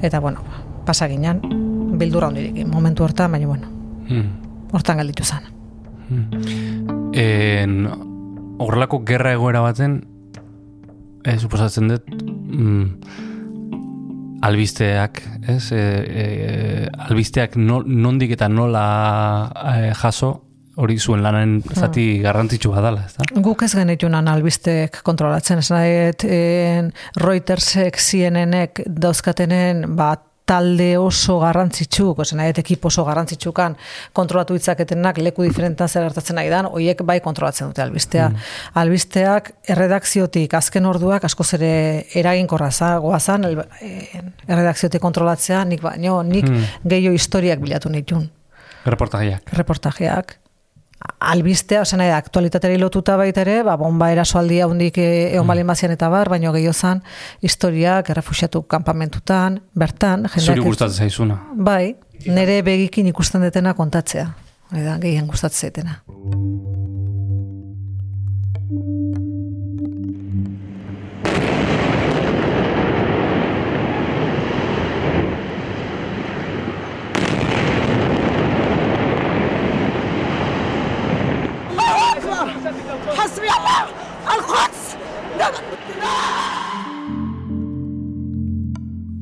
Eta, bueno, pasaginan, bildurra hondirekin, momentu hortan, baina, bueno, Hmm. hortan gelditu zen. En, horrelako gerra egoera baten, e, suposatzen dut, mm, albisteak, ez? E, e, albisteak no, nondik eta nola e, jaso, hori zuen lanen zati garrantzitsua dala, ez da? Guk ez genitunan albistek kontrolatzen, ez nahet, en, Reutersek, CNNek dauzkatenen, ba, talde oso garrantzitsuk, ozen nahet, ekip oso garrantzitsukan kontrolatu ditzaketenak leku diferentan zer gertatzen nahi dan, hoiek bai kontrolatzen dute albistea. Albisteak erredakziotik azken orduak askoz ere eraginkorra za, goazan, el, eh, erredakziotik kontrolatzea, nik baino, nik Hmm. gehiago historiak bilatu nitun Reportajeak. reportajeak. Albistea, ozen nahi, aktualitateri lotuta baita ere, ba, bomba erasoaldi handik e, egon balin bazian eta bar, baino gehiago zan, historiak, errefusiatu kanpamentutan, bertan, Zuri jendeak... gustatzen zaizuna. Bai, nire begikin ikusten detena kontatzea. Hori da, gehien gustatzen zaitena.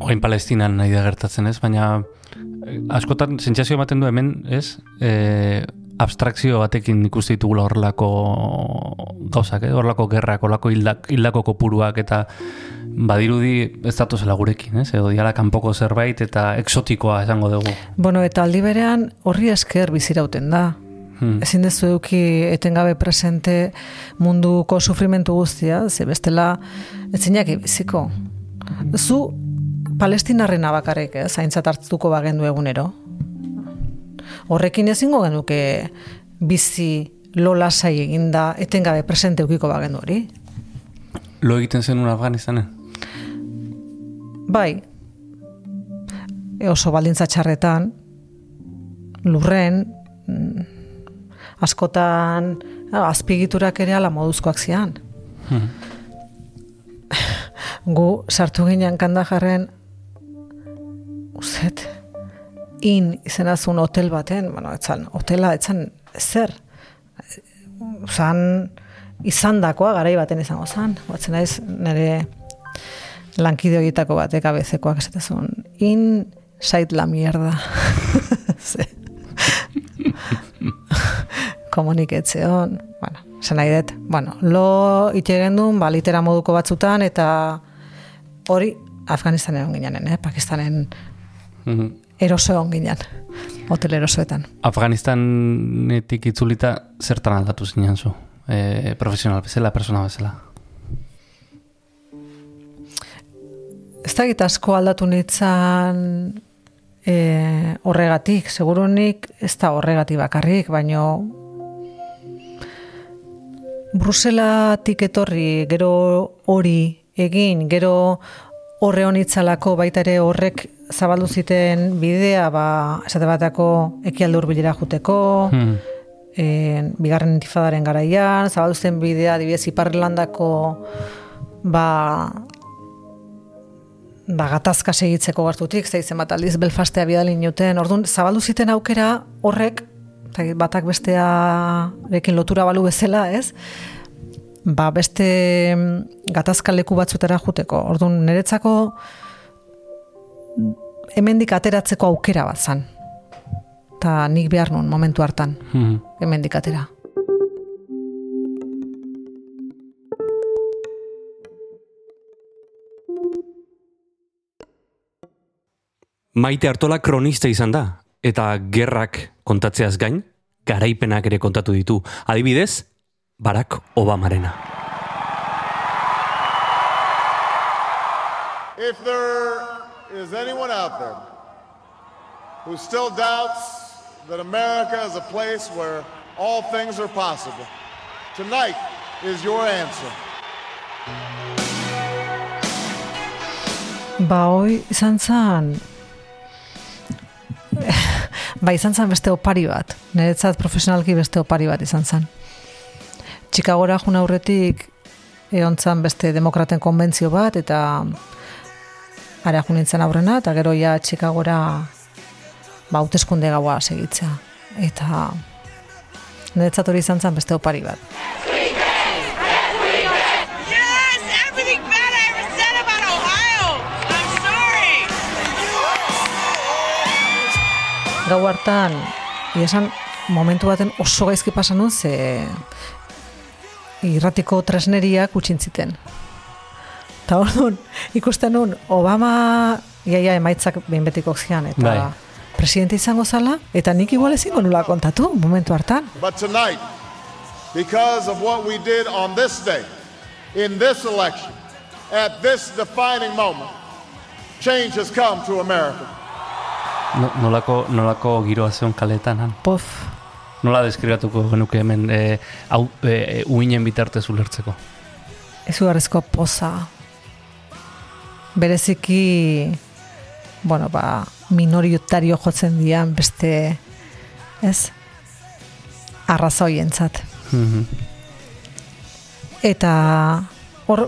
Orain Palestinan nahi da gertatzen ez, baina eh, askotan sentsazio ematen du hemen, ez? E, abstrakzio batekin ikusi ditugula horrelako gauzak, eh? horrelako gerrak, horrelako hildak, hildako kopuruak eta badirudi ez datozela gurekin, ez? Edo diala kanpoko zerbait eta exotikoa esango dugu. Bueno, eta aldi berean horri esker bizirauten da. Hmm. Ezin dezu eduki etengabe presente munduko sufrimentu guztia, ze bestela etzinak biziko. Zu palestinarrena bakarrik, ez, zaintzat hartuko bagendu egunero. Horrekin ezingo genuke bizi lola sai eginda etengabe presente eukiko bagendu hori. Lo egiten zenun Afganistanen? Bai, e oso baldintza txarretan, lurren, mm, askotan azpigiturak ere ala moduzkoak zian. Gu sartu ginen kandajarren uzet in izenazun hotel baten, bueno, etzan, hotela etzan zer. Zan izan dakoa, garai baten izango zan. Batzen naiz nire lankide horietako batek abezekoak esatezun. In sait la mierda. Ze. Komuniketzeon, bueno, zen nahi dut. Bueno, lo itxegen duen, ba, litera moduko batzutan, eta hori Afganistanen egon ginen, eh? Pakistanen Mhm. eroso egon ginen, hotel erosoetan. Afganistanetik itzulita zertan aldatu zinen zu? E, profesional bezala, persona bezala. Ez da asko aldatu nitzan e, horregatik, segurunik ez da horregatik bakarrik, baino Bruselatik etorri, gero hori egin, gero horre honitzalako baita ere horrek zabaldu ziten bidea, ba, esate batako ekialde hurbilera juteko, Hmm. en, bigarren intifadaren garaian, zabaldu zen bidea, adibidez, Iparrlandako ba, ba, gatazka segitzeko gartutik, zeitzen bat aldiz Belfastea bidalin nuten, orduan, zabaldu ziten aukera horrek, batak bestearekin lotura balu bezala, ez? Ba, beste mm, gatazka leku batzutera juteko. Orduan, niretzako hemendik ateratzeko aukera bat zan. Ta nik behar nun momentu hartan, Mhm. hemendik atera. Maite Artola kronista izan da, eta gerrak kontatzeaz gain, garaipenak ere kontatu ditu. Adibidez, Barack Obamarena. If there is anyone out there who still doubts that America is a place where all things are possible, tonight is your answer. Ba, hoi izan zan, ba, izan zan beste opari bat. Niretzat profesionalki beste opari bat izan zan. Txikagora jun aurretik egon zan beste demokraten konbentzio bat, eta ara jun nintzen aurrena, eta gero ja Txikagora ba, hauteskunde gaua segitzea. Eta niretzat hori izan zan beste opari bat. Gau hartan, esan momentu baten oso gaizki pasan nun, ze irratiko tresneriak utxintziten. Eta orduan, ikusten nun, Obama, iaia emaitzak behin betiko zian, eta Bai. presidente izango zala, eta nik igual ezingo nula kontatu, momentu hartan. But tonight, because of what we did on this day, in this election, at this defining moment, change has come to America. No, nolako, nolako giroa zeon kaletan, han? Pof. Nola deskribatuko genuke hemen e, hau, e, uinen bitartez ulertzeko? Ezugarrizko poza. Bereziki, bueno, ba, minoritario jotzen dian beste, ez, arrazoientzat. Mhm. Eta hor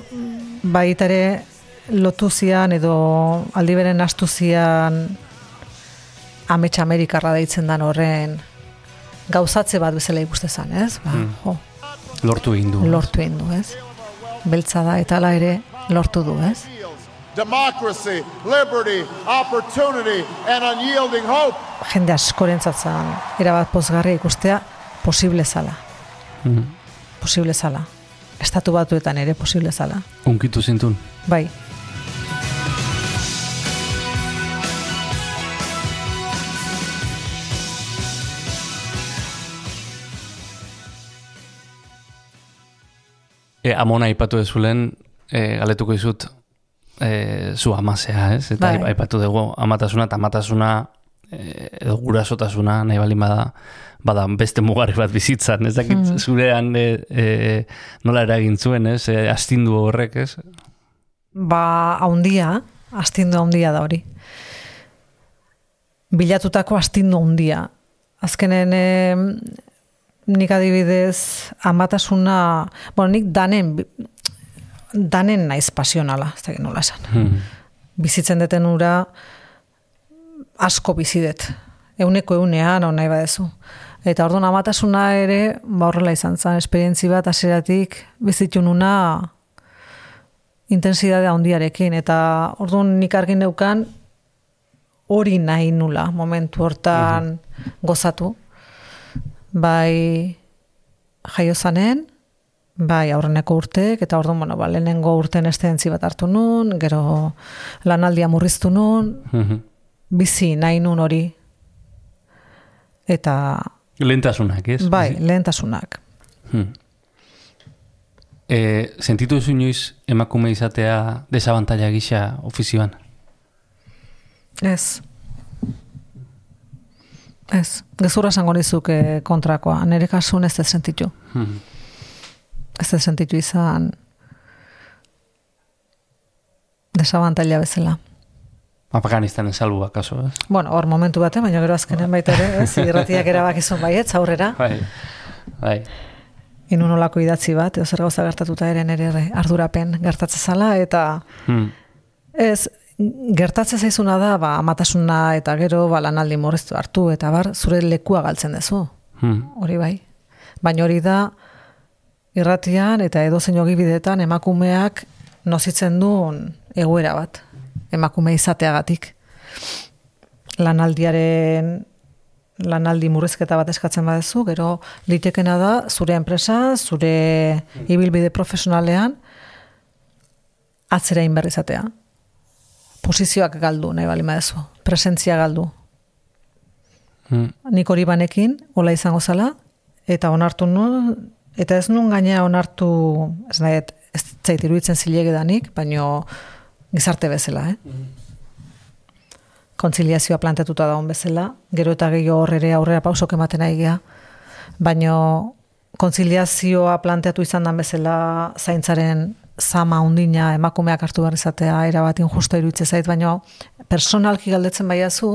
baita ere lotu zian edo aldi beren astu zian amets Amerikarra deitzen dan horren gauzatze bat bezala ikuste zan, ez? Ba, Mm. jo, Lortu egin du. lortu egin du, ez? Beltza da eta hala ere lortu du, ez? Democracy, liberty, opportunity, and unyielding hope. Jende askorentzat zan, erabat pozgarri ikustea posible zala, Mhm. posible zala. Estatu batuetan ere posible zala. Unkitu zintun. Bai, E, amona aipatu dezulen, e, galetuko izut, e, zu amazea, ez? Eta Bai. aipatu dugu amatasuna eta amatasuna e, edo gurasotasuna nahi balin bada bada beste mugarri bat bizitzan, ez dakit Mm. zurean e, e, nola eragin zuen, ez? E, astindu horrek, ez? ba, haundia, astindu haundia da hori. Bilatutako astindu haundia. azkenen e, nik adibidez amatasuna, bueno, nik danen, danen naiz pasionala, ez dakit nola esan. Hmm. Bizitzen deten ura asko bizidet. Euneko eunean, hau nahi badezu. Eta orduan amatasuna ere, ba horrela izan zen, esperientzi bat hasieratik bizitu nuna intensidade handiarekin. Eta orduan nik argin neukan hori nahi nula momentu hortan gozatu. Bai jaio zanen, bai aurreneko urteek, eta orduan, bueno, ba, lehenengo urten estentzi bat hartu nun, gero lanaldia murriztu nun, Mhm. bizi nahi nun hori. Eta, Lehentasunak, ez? bai, lehentasunak. Hmm. E, sentitu duzu inoiz emakume izatea desabantaila gisa ofizioan? Ez. Ez. Gezurra esango nizuk eh, kontrakoa. Nere kasun ez ez sentitu. Hmm. Ez ez sentitu izan desabantaila bezala. Afganistanen salbu akaso, ez? Bueno, hor momentu batean, baina gero azkenen baita ere, ez? Irratiak erabakizun baietz, aurrera. Bai, bai. Inun olako idatzi bat, edo zer gauza gertatuta ere nere ardurapen gertatze zala, eta Hmm. ez, gertatze zaizuna da, ba, amatasuna eta gero, ba, lanaldi morreztu hartu, eta bar, zure lekua galtzen dezu. Hmm. Hori bai. Baina hori da, irratian eta edo zein ogibidetan emakumeak nozitzen duen egoera bat. Emakume izateagatik. Lanaldiaren lanaldi murrizketa bat eskatzen badezu, gero litekena da zure enpresa, zure ibilbide profesionalean atzera inberri izatea. Posizioak galdu nahi bali badezu, presentzia galdu. Hmm. Nik hori banekin, hola izango zala, eta onartu nu, eta ez nun gaina onartu, ez nahi, ez zait iruditzen zilege danik, baino gizarte bezala, eh? Kontziliazioa planteatuta daun bezala, gero eta gehiago hor ere aurrera pausok ematen ari gea, baino kontziliazioa planteatu izan dan bezala zaintzaren zama undina emakumeak hartu behar izatea erabat injusto iruditze zait, baino personalki galdetzen baiazu,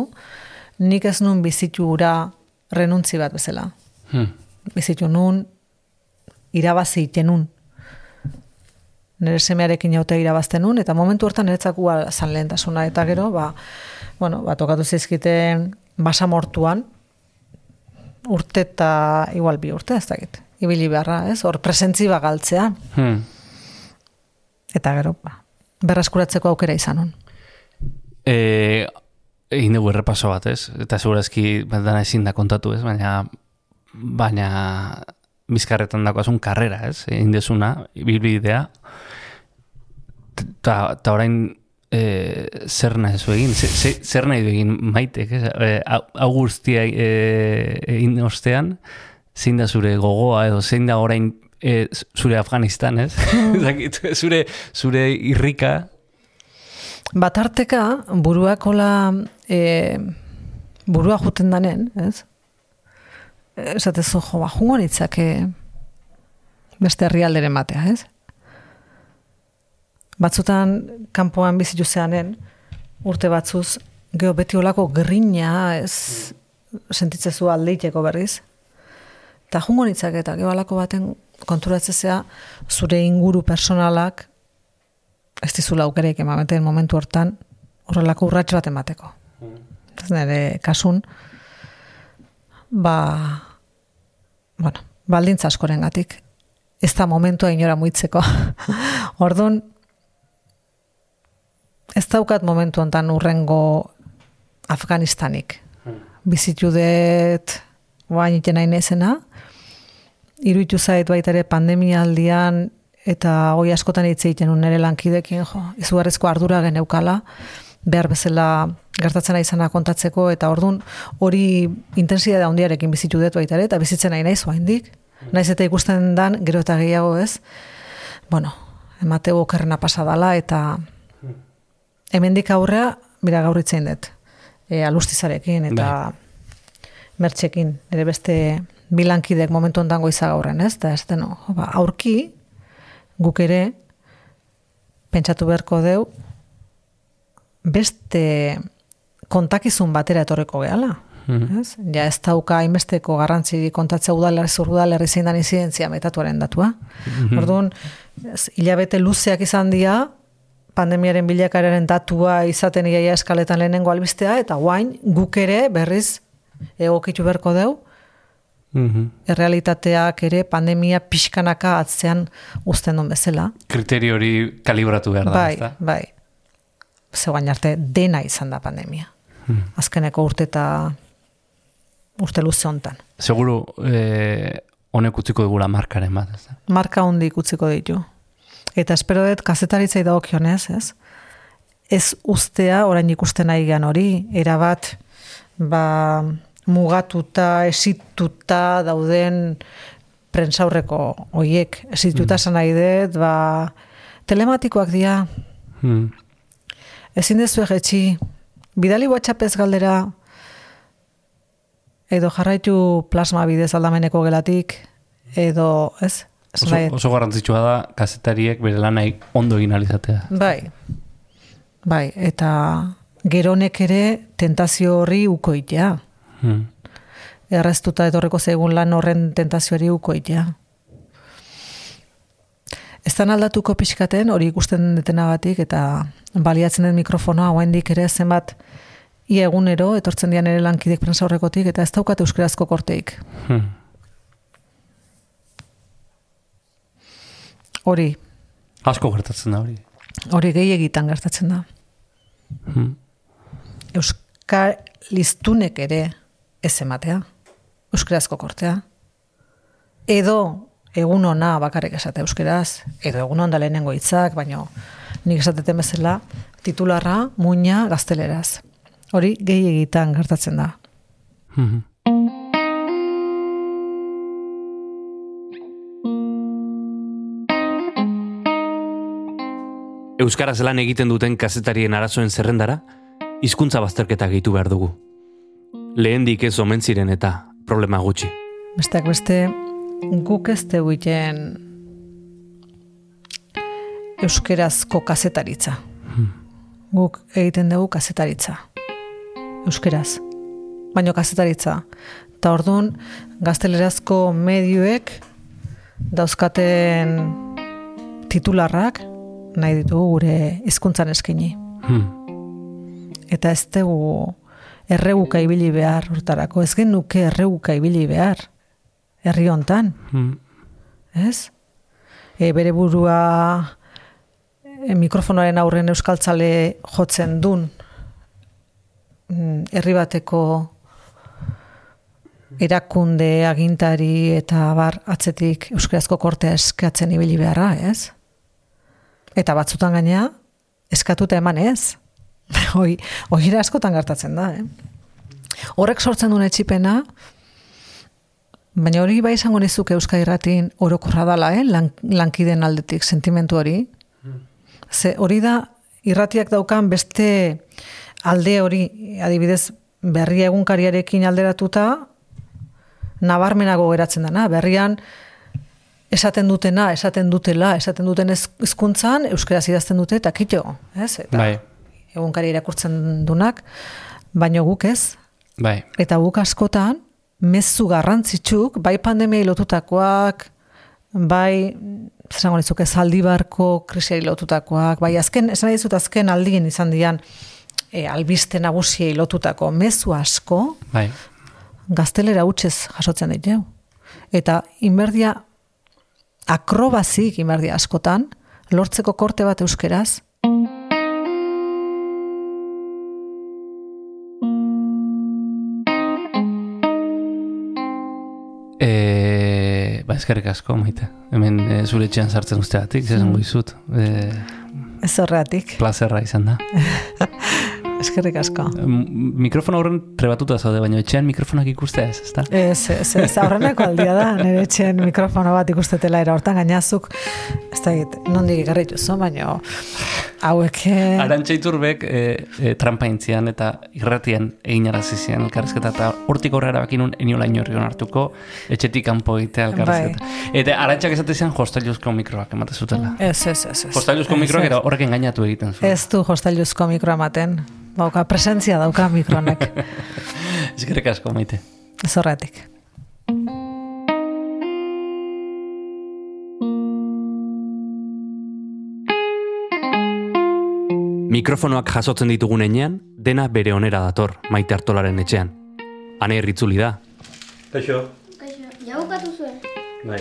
nik ez nun bizitu ura renuntzi bat bezala. Hmm. Bizitu nun, irabazi iten Nire semearekin jaute irabazten nun, eta momentu hortan niretzakua zan lehentasuna, eta gero, ba, bueno, ba, tokatu zizkiten basamortuan, urte eta igual bi urte, ez dakit. Ibili beharra, ez? Hor presentzi galtzea. Hmm. Eta gero, ba, berraskuratzeko aukera izan nun. E, egin dugu errepaso bat, ez? Eta segurazki dana ezin da kontatu, ez? Baina, baina bizkarretan dakoazun karrera, ez? Egin dezuna, bilbidea. Ta, ta orain e, zer nahi zu egin? Ze- ze- zer nahi du egin maitek, ez? E, hau- hau guztia e, egin ostean, zein da zure gogoa edo zein da orain e, zure Afganistan, ez? Zakit, zure, zure irrika, Batarteka, buruak hola, e, burua juten danen, ez? Esatezu, jo, ba, jungo nitzake beste herrialderen batea, ez? Batzutan, kanpoan bizitu zeanen, urte batzuz, geho beti olako grina, ez, sentitzezu aldeiteko berriz. Eta jungo nitzake, eta geho alako baten konturatzezea, zure inguru personalak, ez dizula aukereik ematen momentu hortan horrelako urrats bat emateko. Ez nire kasun, ba, bueno, baldintza askoren gatik. Ez da momentua inora muitzeko. Orduan, ez daukat momentu hontan urrengo Afganistanik. Bizitu dut, guain iten nahi nezena, iruditu zait baita ere pandemia aldian eta hoi askotan hitz egiten un nere lankidekin, jo, izugarrizko ardura geneukala, behar bezala gertatzen ari izana kontatzeko, eta ordun hori intensidade handiarekin bizitu dut baita ere, eta bizitzen nahi naiz oraindik. Naiz eta ikusten dan, gero eta gehiago ez, bueno, emateu okerrena pasadala, eta hemendik aurrea, bira gaur itzein dut, e, alustizarekin, eta mertxekin, ere beste bilankidek momentu ondan goiza gaurren, ez? Eta ez deno, jo, ba, aurki, guk ere, pentsatu beharko deu, beste kontakizun batera etorreko gehala. Mhm. Ez? Ja ez dauka hainbesteko garrantzi kontatzea udalerri udalerri zein dan inzidentzia metatuaren datua. Mhm. Orduan, ez, hilabete luzeak izan dira, pandemiaren bilakaeraren datua izaten iaia eskaletan lehenengo albistea, eta guain guk ere berriz egokitu berko deu, Mhm. errealitateak ere pandemia pixkanaka atzean uzten duen bezala. Kriterio hori kalibratu behar da, bai, ezta? bai. Zegoain arte dena izan da pandemia. Hmm. Azkeneko urte eta urte luze hontan. Seguru, eh, honek utziko dugula markaren bat, ez da? Marka hondik utziko ditu. Eta espero dut kazetaritzai dagokionez, ez? Ez ustea orain ikusten nahi gan hori, erabat ba, mugatuta, esituta dauden prentsaurreko hoiek. Esituta esan nahi dut, ba, telematikoak dira, Hmm. Ezin dezu egetxi, bidali WhatsAppez galdera, edo jarraitu plasma bidez aldameneko gelatik, edo, ez? Oso, oso garrantzitsua da kazetariek bere lanai ondo egin alizatea. Bai, bai, eta geronek ere tentazio horri ukoitea. Hmm. Erreztuta etorreko zegun lan horren tentazioari ukoitea. Ez da aldatuko pixkaten hori ikusten detenagatik eta baliatzen den mikrofonoa oraindik ere zenbat ia egunero etortzen dian ere lankidek prensa horrekotik eta ez daukat euskerazko korteik. Hmm. Hori, Asko gertatzen da hori. hori gehiagitan gertatzen da. Hmm. Euskaliztunek ere ez ematea, euskerazko kortea. Edo egun ona bakarrik esate euskeraz, edo egun onda lehenengo hitzak, baino nik esateten bezala, titularra, muina, gazteleraz. Hori gehiagitan gertatzen da. Mhm. Euskaraz lan egiten duten kazetarien arazoen zerrendara, hizkuntza bazterketa gehitu behar dugu. Lehendik ez omen ziren eta problema gutxi. Besteak beste, guk ez egiten euskerazko kazetaritza. Guk egiten dugu kazetaritza. Euskeraz. Baino kazetaritza. Eta orduan, gaztelerazko medioek dauzkaten titularrak nahi ditugu gure hizkuntzan eskaini. Hmm. Eta ez dugu erreguka ibili behar hortarako. Ez genuke erreguka ibili behar. Herri hontan, Hmm. ez? E, bere burua e, mikrofonoaren aurren euskaltzale jotzen dun mm, herri bateko erakunde, agintari eta bar atzetik euskarazko kortea eskatzen ibili beharra, ez? Eta batzutan gainea eskatuta eman ez. Hoi, hoi askotan gertatzen da, eh? Horrek sortzen duen etxipena, baina hori bai izango nizuk Euska Irratin orokorra dala, eh? Lan, lankiden aldetik, sentimentu hori. Ze hori da irratiak daukan beste alde hori, adibidez, berria egunkariarekin alderatuta, nabarmenago geratzen dana. Berrian, esaten dutena, esaten dutela, esaten duten hizkuntzan euskaraz idazten dute eta kito, ez? Eta Bai, egunkari irakurtzen dunak, baino guk ez. bai. Eta guk askotan, mezu garrantzitsuk, bai pandemiai lotutakoak, bai, zesango nizuke, zaldibarko krisiari lotutakoak, bai azken, esan dizut azken aldien izan dian, e, albiste nagusiei lotutako mezu asko, Bai. gaztelera hutsez jasotzen ditu. Eta inberdia akrobazik inberdia askotan, lortzeko korte bat euskeraz, eskerrik asko, maite. Hemen e, zure etxean sartzen usteatik, zesan izut. E, ez horreatik, plazerra izan da. eskerrik asko. M- Mikrofono horren trebatuta zaude, baina etxean mikrofonak ikustea ez, ezta? Ez, ez, ez, aurreneko aldia da, nire etxen mikrofono bat ikustetela era hortan gainazuk, ez da nondik ikarri juzu, baina hauek... eh, Arantxa iturbek e, e, trampa intzian eta irratian egin arazi zian elkarrizketa eta hortik horrela bakin nun eniola inorri hartuko etxetik kanpo egitea elkarrizketa. Eta arantxak esate zian hostailuzko mikroak emate zutela. Ez, ez, ez. ez. Hostailuzko Ez, mikroak eta horrek engainatu egiten zuen. Ez du hostailuzko mikroa ematen. Bauka, presentzia dauka mikronek. Eskerrik asko maite. Ez horretik. Mikrofonoak jasotzen ditugun enean, dena bere onera dator, maite hartolaren etxean. Hane erritzuli da, Kaixo. Ja bukatu zuen. Bai.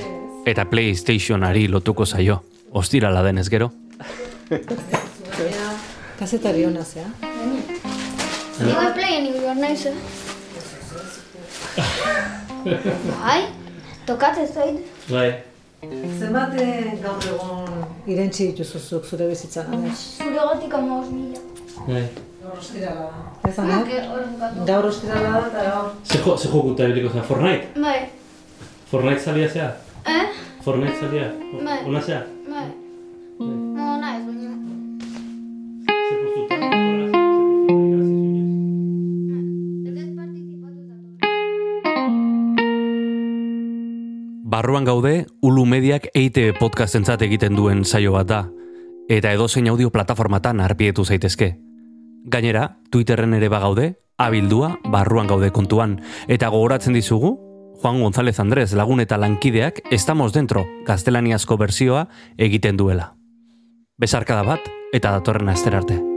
eta PlayStationari lotuko zaio. Ostirala denez gero. Kazetari hona zea. Igual playen igual naiz, eh? Bai, tokatzen zait. Bai. Zenbat gaur egon irentzi dituzuzuk zure bizitzan, Anes? Zure gotik amaz mila. Bai. Gaur ostirala da. Ez, Ah, que hor bukatu. Gaur ostirala da eta gaur... Ze, jo, ze jokuta ibiliko zea, Fortnite? Bai, Fortnite zalia zea? eh? Fortnite zalia? Bai. Ona zea? Bai. No, naiz, baina. Barruan gaude, Ulu Mediak EITB podcastentzat egiten duen saio bat da, eta edozein audio plataformatan arpietu zaitezke. Gainera, Twitterren ere bagaude, abildua barruan gaude kontuan, eta gogoratzen dizugu, Juan González Andrés lagun eta lankideak estamos dentro gaztelaniazko berzioa egiten duela. Besarkada bat, eta datorren aster arte.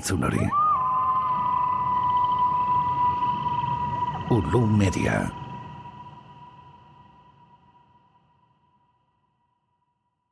Entzun hori. Ulu Media.